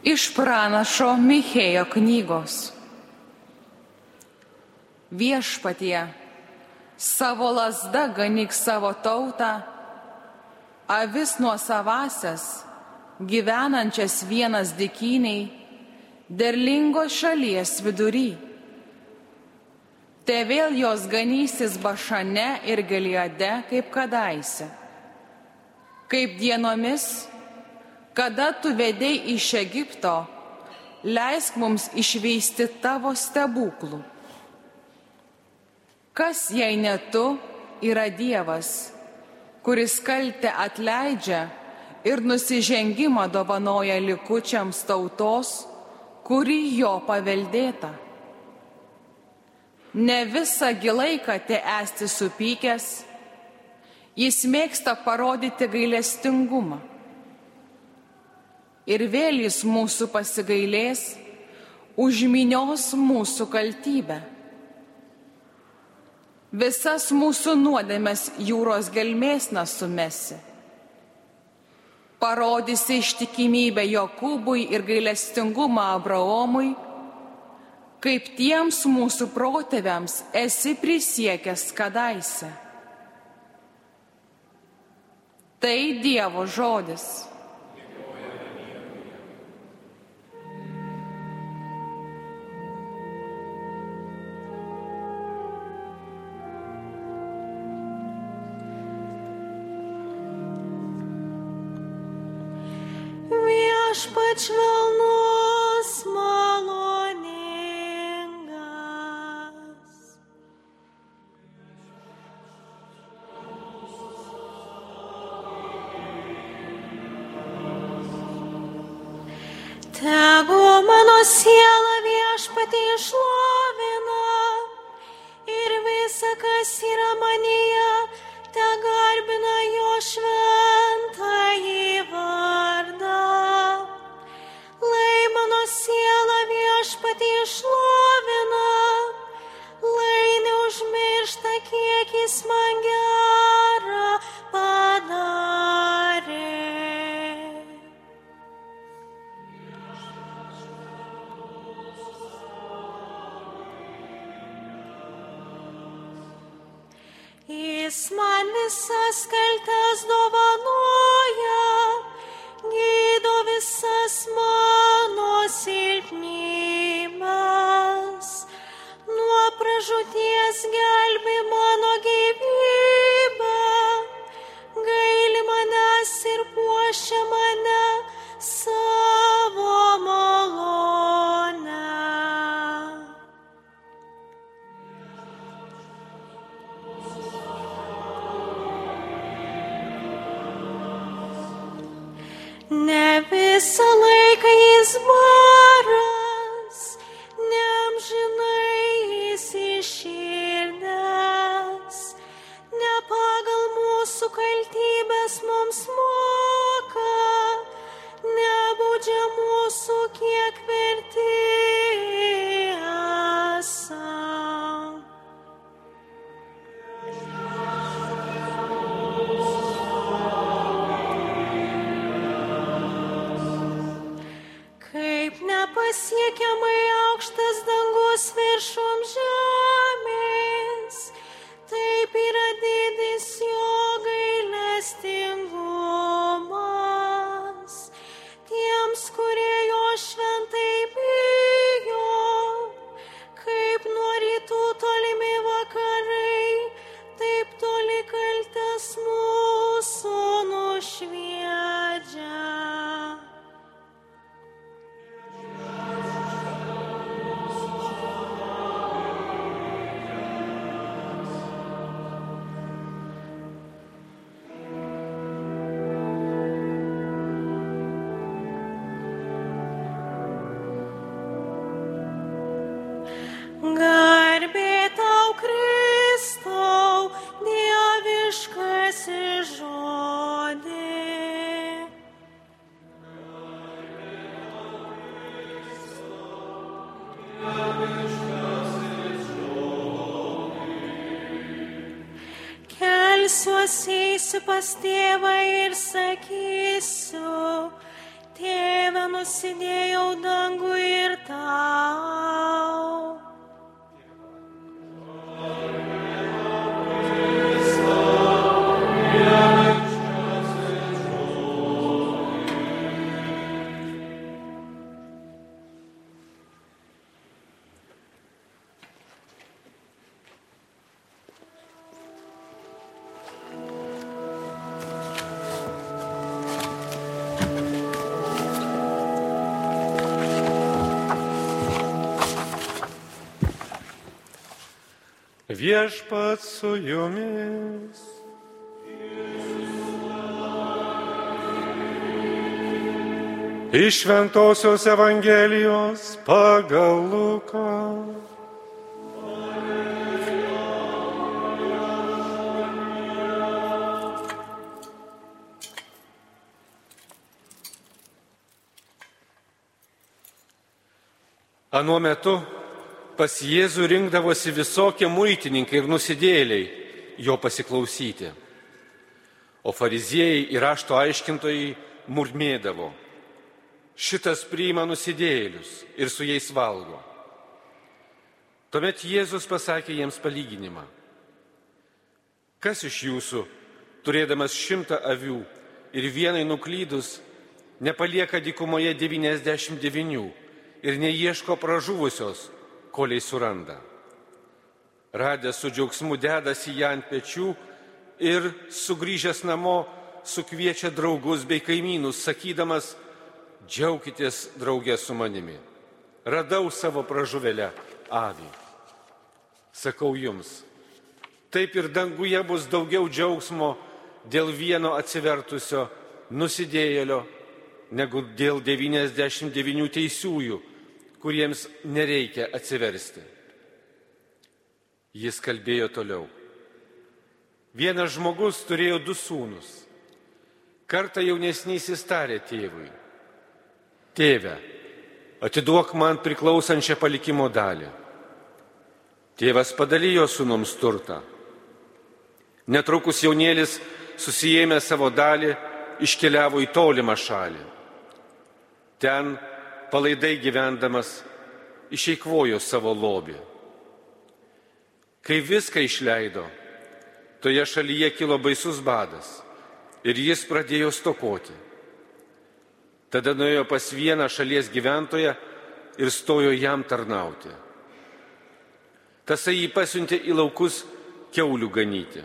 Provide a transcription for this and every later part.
Iš pranašo Michėjo knygos. Viešpatie, savo lasda ganyk savo tautą, avis nuo savasias, gyvenančias vienas dikiniai, derlingos šalies vidury. Te vėl jos ganysis bašane ir giliade kaip kadaise. Kaip dienomis, kada tu vedėjai iš Egipto, leisk mums išvysti tavo stebuklų. Kas jei ne tu yra Dievas, kuris kaltę atleidžia ir nusižengimą dovanoja likučiams tautos, kuri jo paveldėta. Ne visą gilaiką te esti supykęs, jis mėgsta parodyti gailestingumą ir vėl jis mūsų pasigailės, užminios mūsų kaltybę. Visas mūsų nuodėmės jūros gelmės nesumesi. Parodysi ištikimybę Jokūbui ir gailestingumą Abraomui, kaip tiems mūsų protėviams esi prisiekęs kadaise. Tai Dievo žodis. Pas tėvą ir sakysiu, tėvą nusidėjau dangų ir tau. Viešpat su jumis. Iš Šventojios Evangelijos pagal Luką. Anuo metu pas Jėzų rinkdavosi visokie muitininkai ir nusidėliai jo pasiklausyti. O fariziejai ir rašto aiškintojai murmėdavo, šitas priima nusidėlius ir su jais valgo. Tuomet Jėzus pasakė jiems palyginimą. Kas iš jūsų, turėdamas šimtą avių ir vienai nuklydus, nepalieka dykumoje 99 ir neieško pražuvusios, koliai suranda. Radęs su džiaugsmu dedasi ją ant pečių ir sugrįžęs namo sukviečia draugus bei kaimynus, sakydamas, džiaukitės draugė su manimi. Radau savo pražuvelę avį. Sakau jums, taip ir danguje bus daugiau džiaugsmo dėl vieno atsivertusio nusidėjėlio, negu dėl 99 teisiųjų, kuriems nereikia atsiversti. Jis kalbėjo toliau. Vienas žmogus turėjo du sūnus. Kartą jaunesnysis tarė tėvui. Tėve, atiduok man priklausančią palikimo dalį. Tėvas padalijo sūnums turtą. Netrukus jaunėlis susijėmė savo dalį, iškeliavo į tolimą šalį. Ten palaidai gyvendamas išeikvojo savo lobį. Kai viską išleido, toje šalyje kilo baisus badas ir jis pradėjo stokoti. Tada nuėjo pas vieną šalies gyventoją ir stojo jam tarnauti. Tasai jį pasiuntė į laukus keulių ganyti.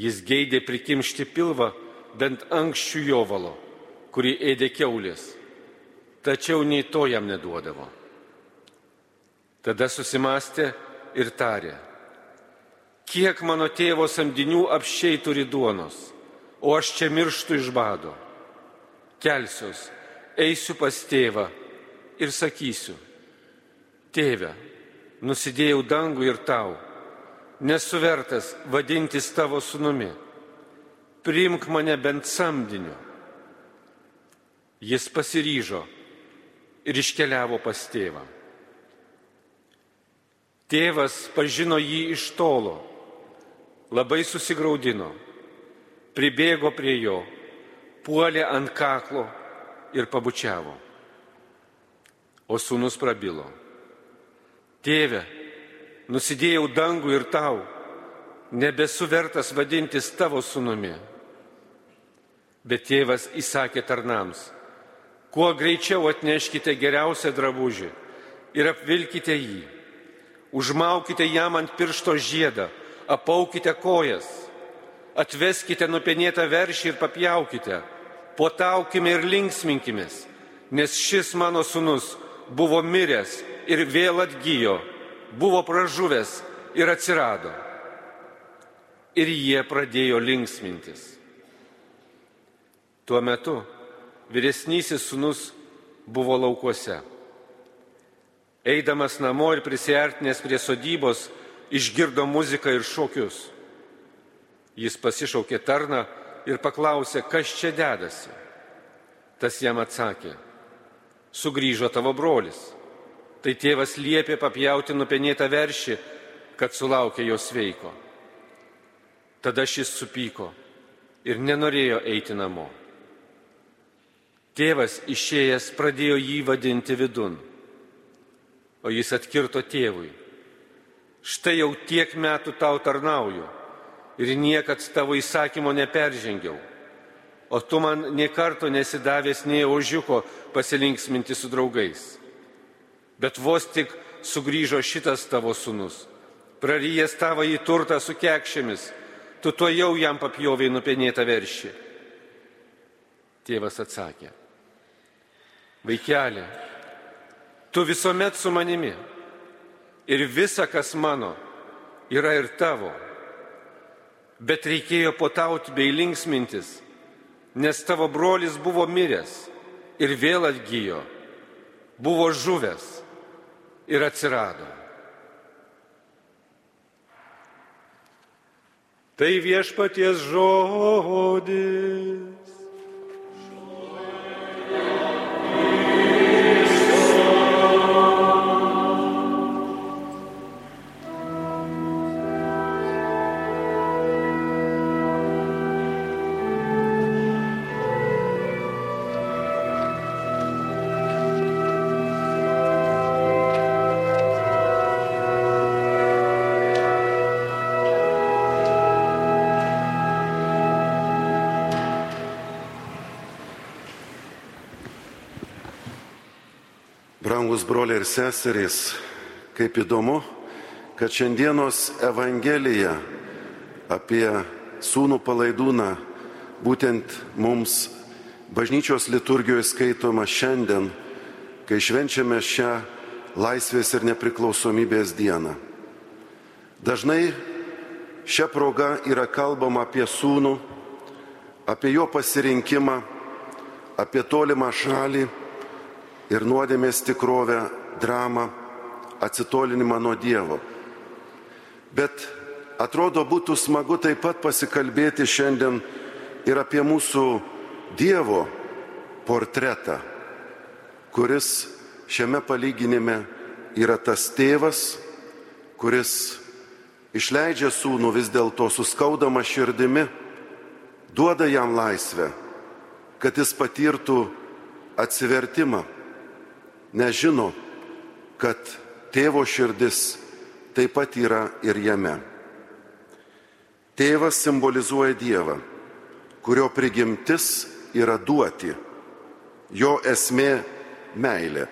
Jis geidė prikimšti pilvą bent anksčių jovalo, kurį ėdė keulės tačiau nei to jam neduodavo. Tada susimastė ir tarė, kiek mano tėvo samdinių apščiai turi duonos, o aš čia mirštu iš bado. Kelsiuos, eisiu pas tėvą ir sakysiu, tėve, nusidėjau dangų ir tau, nesu vertas vadintis tavo sunumi, priimk mane bent samdiniu. Jis pasiryžo ir iškeliavo pas tėvą. Tėvas pažino jį iš tolo, labai susigaudino, pribėgo prie jo, puolė ant kaklo ir pabučiavo. O sūnus prabilo. Tėve, nusidėjau dangų ir tau, nebesu vertas vadintis tavo sūnumi. Bet tėvas įsakė tarnams Kuo greičiau atneškite geriausią drabužį ir apvilkite jį. Užmaukite jam ant piršto žiedą, apaukite kojas, atveskite nupenėtą veršį ir papjaukite, potaukime ir linksminkimės, nes šis mano sunus buvo miręs ir vėl atgyjo, buvo pražuvęs ir atsirado. Ir jie pradėjo linksmintis. Tuo metu vyresnysis sunus buvo laukuose. Eidamas namo ir prisartinęs prie sodybos, išgirdo muziką ir šokius. Jis pasišaukė tarną ir paklausė, kas čia dedasi. Tas jam atsakė, sugrįžo tavo brolis. Tai tėvas liepė papjauti nupenėtą veršį, kad sulaukė jo sveiko. Tada šis supyko ir nenorėjo eiti namo. Tėvas išėjęs pradėjo jį vadinti vidun, o jis atkirto tėvui. Štai jau tiek metų tau tarnauju ir niekad tavo įsakymo neperžengiau, o tu man nie karto nesidavęs nei ožiuko pasilinksminti su draugais. Bet vos tik sugrįžo šitas tavo sunus, praryjęs tavo į turtą su kekšėmis, tu to jau jam papjoviai nupenėtą veršį. Tėvas atsakė, vaikeli, tu visuomet su manimi ir visa, kas mano, yra ir tavo. Bet reikėjo potauti bei linksmintis, nes tavo brolis buvo miręs ir vėl atgyjo, buvo žuvęs ir atsirado. Tai viešpaties žodis. Broliai ir seserys, kaip įdomu, kad šiandienos Evangelija apie sūnų palaidūną būtent mums bažnyčios liturgijoje skaitoma šiandien, kai švenčiame šią laisvės ir nepriklausomybės dieną. Dažnai šią progą yra kalbama apie sūnų, apie jo pasirinkimą, apie tolimą šalį ir nuodėmės tikrovę, dramą, atsitolinimą nuo Dievo. Bet atrodo būtų smagu taip pat pasikalbėti šiandien ir apie mūsų Dievo portretą, kuris šiame palyginime yra tas tėvas, kuris išleidžia sūnų vis dėlto suskaudama širdimi, duoda jam laisvę, kad jis patirtų atsivertimą nežino, kad tėvo širdis taip pat yra ir jame. Tėvas simbolizuoja Dievą, kurio prigimtis yra duoti, jo esmė meilė.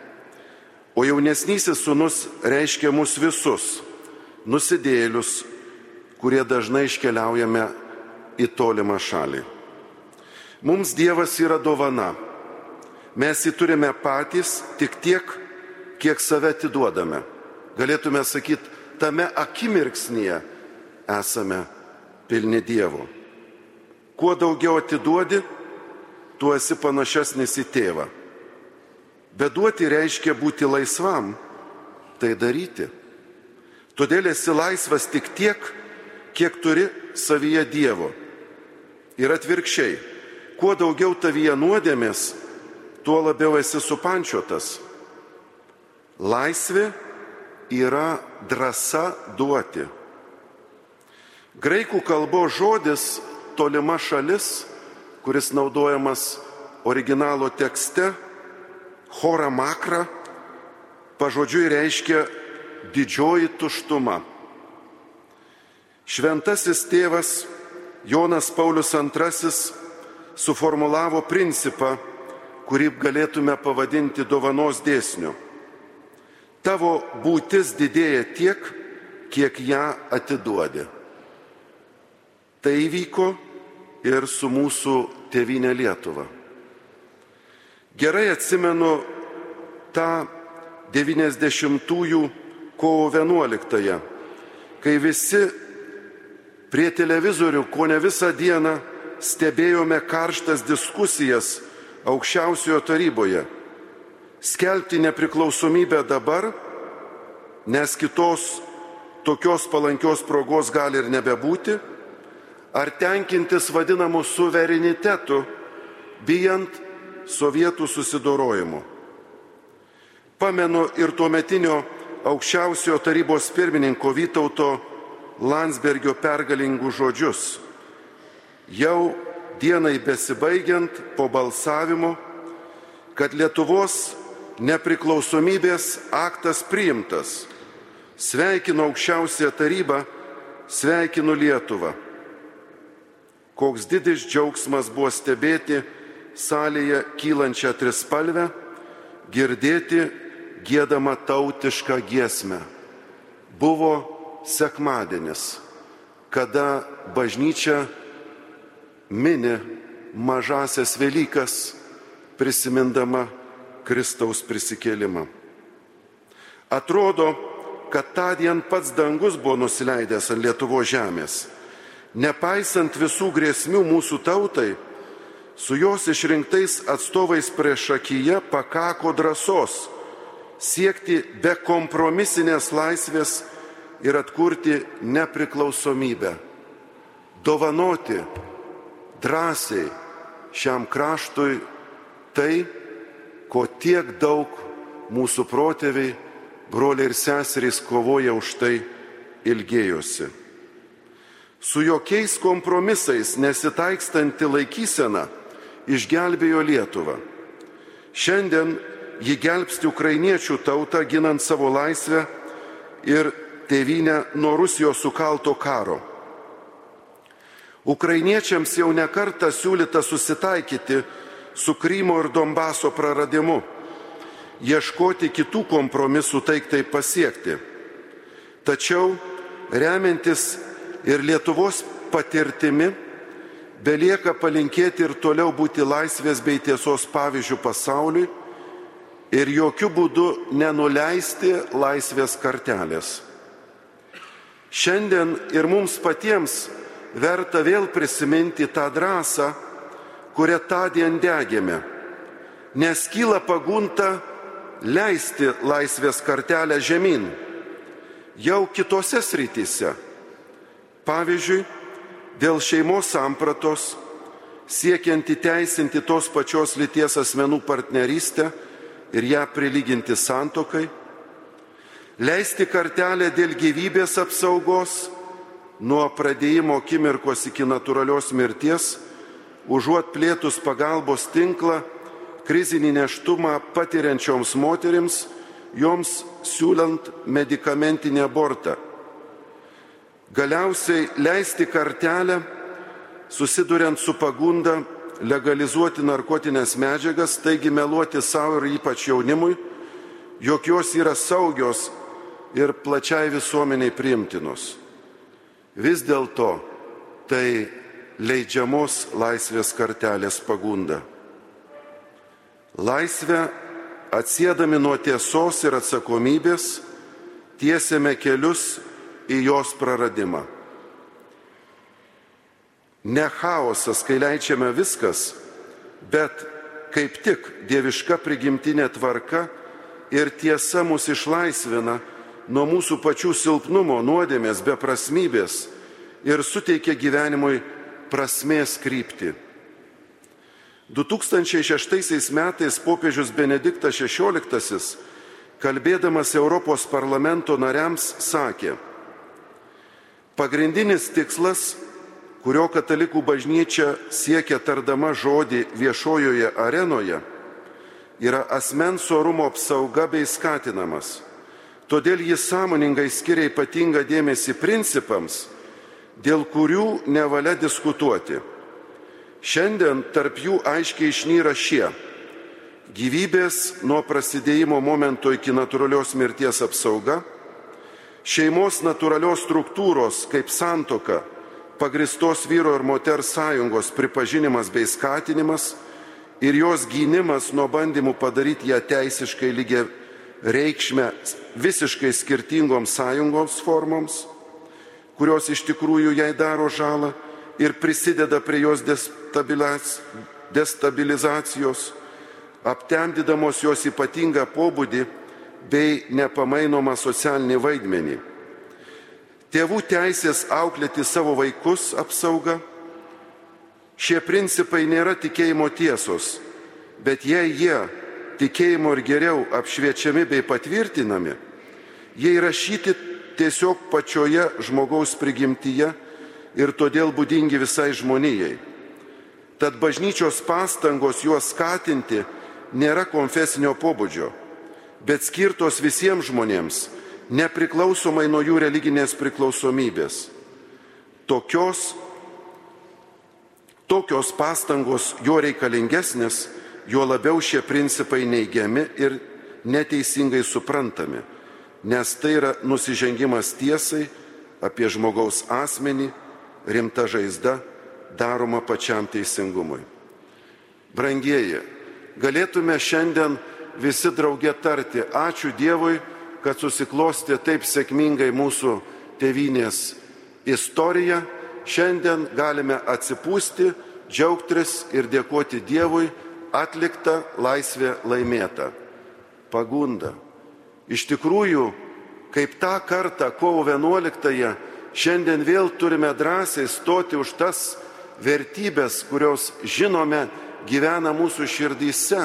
O jaunesnysis sunus reiškia mus visus, nusidėlius, kurie dažnai iškeliaujame į tolimą šalį. Mums Dievas yra dovana Mes jį turime patys tik tiek, kiek save atiduodame. Galėtume sakyti, tame akimirksnyje esame pilni Dievo. Kuo daugiau atiduodi, tuo esi panašesnis į tėvą. Bet duoti reiškia būti laisvam, tai daryti. Todėl esi laisvas tik tiek, kiek turi savyje Dievo. Ir atvirkščiai, kuo daugiau tavyje nuodėmės, tuo labiau esi supančiotas. Laisvė yra drąsa duoti. Graikų kalbos žodis tolima šalis, kuris naudojamas originalo tekste, chora makra, pažodžiui reiškia didžioji tuštuma. Šventasis tėvas Jonas Paulius II suformulavo principą, kurį galėtume pavadinti dovanos dėsniu. Tavo būtis didėja tiek, kiek ją atiduodi. Tai įvyko ir su mūsų tėvinė Lietuva. Gerai atsimenu tą 90-ųjų kovo 11-ąją, kai visi prie televizorių ko ne visą dieną stebėjome karštas diskusijas aukščiausiojo taryboje skelbti nepriklausomybę dabar, nes kitos tokios palankios progos gali ir nebebūti, ar tenkintis vadinamu suverenitetu, bijant sovietų susidorojimo. Pamenu ir tuometinio aukščiausiojo tarybos pirmininko Vytauto Landsbergio pergalingų žodžius. Jau dienai besibaigiant po balsavimo kad Lietuvos nepriklausomybės aktas priimtas. Sveikinu aukščiausią tarybą, sveikinu Lietuvą. Koks didis džiaugsmas buvo stebėti salėje kylančią trispalvę, girdėti gėdama tautišką giesmę. Buvo sekmadienis, kada bažnyčia mini mažasias Velykas prisimindama Kristaus prisikėlimą. Atrodo, kad tą dieną pats dangus buvo nusileidęs ant Lietuvo žemės. Nepaisant visų grėsmių mūsų tautai, su jos išrinktais atstovais prieš akiją pakako drąsos siekti be kompromisinės laisvės ir atkurti nepriklausomybę. Dovanoti drąsiai šiam kraštui tai, ko tiek daug mūsų protėviai, broliai ir seserys kovoja už tai ilgėjosi. Su jokiais kompromisais nesitaikstanti laikysena išgelbėjo Lietuvą. Šiandien ji gelbsti ukrainiečių tautą ginant savo laisvę ir tėvynę nuo Rusijos sukalto karo. Ukrainiečiams jau nekarta siūlyta susitaikyti su Krymo ir Donbaso praradimu, ieškoti kitų kompromisų taiktai pasiekti. Tačiau, remiantis ir Lietuvos patirtimi, belieka palinkėti ir toliau būti laisvės bei tiesos pavyzdžių pasauliui ir jokių būdų nenuleisti laisvės kartelės. Šiandien ir mums patiems verta vėl prisiminti tą drąsą, kurią tądien degėme, nes kyla pagunta leisti laisvės kartelę žemyn, jau kitose srityse. Pavyzdžiui, dėl šeimos sampratos, siekiant įteisinti tos pačios lyties asmenų partnerystę ir ją prilyginti santokai, leisti kartelę dėl gyvybės apsaugos nuo pradėjimo akimirkos iki natūralios mirties, užuot plėtus pagalbos tinklą, krizinį neštumą patiriančioms moterims, joms siūlant medicamentinį abortą. Galiausiai leisti kartelę, susiduriant su pagunda legalizuoti narkotinės medžiagas, taigi meluoti savo ir ypač jaunimui, jog jos yra saugios ir plačiai visuomeniai priimtinos. Vis dėlto tai leidžiamos laisvės kartelės pagunda. Laisvę atsiedami nuo tiesos ir atsakomybės tiesiame kelius į jos praradimą. Ne chaosas, kai leidžiame viskas, bet kaip tik dieviška prigimtinė tvarka ir tiesa mus išlaisvina nuo mūsų pačių silpnumo, nuodėmės, beprasmybės ir suteikia gyvenimui prasmės krypti. 2006 metais popiežius Benediktas XVI, kalbėdamas Europos parlamento nariams, sakė, pagrindinis tikslas, kurio katalikų bažnyčia siekia tardama žodį viešojoje arenoje, yra asmens orumo apsauga bei skatinamas. Todėl jis sąmoningai skiria ypatingą dėmesį principams, dėl kurių nevalia diskutuoti. Šiandien tarp jų aiškiai išnyra šie - gyvybės nuo prasidėjimo momento iki natūralios mirties apsauga, šeimos natūralios struktūros kaip santoka, pagristos vyro ir moters sąjungos pripažinimas bei skatinimas ir jos gynimas nuo bandymų padaryti ją teisiškai lygiai reikšmę visiškai skirtingoms sąjungoms formoms kurios iš tikrųjų jai daro žalą ir prisideda prie jos destabilizacijos, aptemdydamos jos ypatingą pobūdį bei nepamainomą socialinį vaidmenį. Tėvų teisės auklėti savo vaikus apsauga. Šie principai nėra tikėjimo tiesos, bet jei jie tikėjimo ir geriau apšviečiami bei patvirtinami, jie įrašyti tiesiog pačioje žmogaus prigimtyje ir todėl būdingi visai žmonijai. Tad bažnyčios pastangos juos skatinti nėra konfesinio pobūdžio, bet skirtos visiems žmonėms, nepriklausomai nuo jų religinės priklausomybės. Tokios, tokios pastangos jo reikalingesnės, juo labiau šie principai neigiami ir neteisingai suprantami, nes tai yra nusižengimas tiesai apie žmogaus asmenį, rimta žaizda daroma pačiam teisingumui. Brangieji, galėtume šiandien visi draugė tarti ačiū Dievui, kad susiklosti taip sėkmingai mūsų tėvynės istorija. Šiandien galime atsipūsti, džiaugtis ir dėkoti Dievui atliktą laisvę laimėtą. Pagunda. Iš tikrųjų, kaip tą kartą kovo 11-ąją, šiandien vėl turime drąsiai stoti už tas vertybės, kurios žinome gyvena mūsų širdyse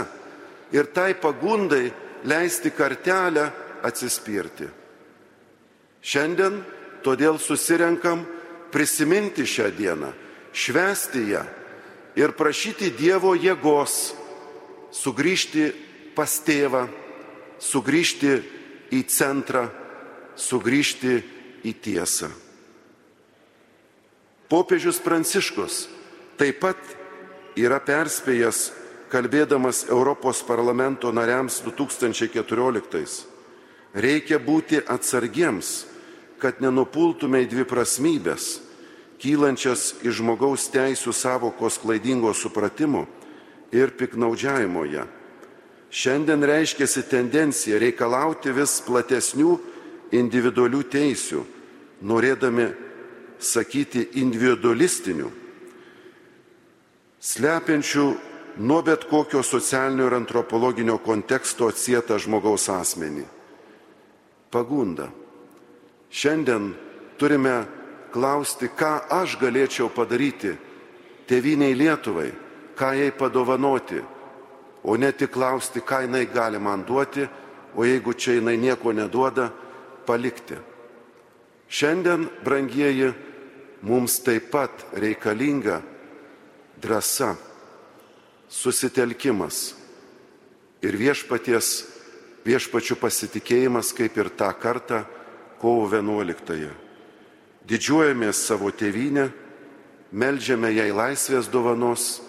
ir tai pagundai leisti kartelę atsispirti. Šiandien todėl susirenkam prisiminti šią dieną, švesti ją ir prašyti Dievo jėgos sugrįžti pas tėvą, sugrįžti į centrą, sugrįžti į tiesą. Popiežius Pranciškus taip pat yra perspėjęs, kalbėdamas Europos parlamento nariams 2014. Reikia būti atsargiems, kad nenupultume į dvi prasmybės, kylančias iš žmogaus teisų savokos klaidingo supratimo ir piknaudžiavimo ją. Šiandien reiškiasi tendencija reikalauti vis platesnių individualių teisių, norėdami sakyti individualistinių, slepiančių nuo bet kokio socialinio ir antropologinio konteksto atsietą žmogaus asmenį. Pagunda. Šiandien turime klausti, ką aš galėčiau padaryti tėviniai Lietuvai, ką jai padovanoti, o ne tik klausti, ką jinai gali man duoti, o jeigu čia jinai nieko neduoda, palikti. Šiandien, brangieji, mums taip pat reikalinga drąsa, susitelkimas ir viešpaties, viešpačių pasitikėjimas kaip ir tą kartą kovo 11-ąją. Didžiuojamės savo tėvynę, melžiame jai laisvės dovanos,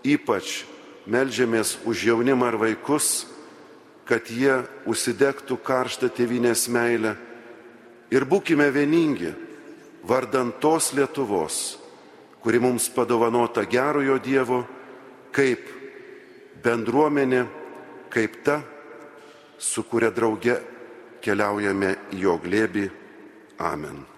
ypač melžiamės už jaunimą ar vaikus, kad jie užsidegtų karštą tėvynės meilę ir būkime vieningi vardant tos Lietuvos, kuri mums padovanota gerojo Dievo, kaip bendruomenė, kaip ta, su kuria drauge keliaujame į jo glėbį. Amen.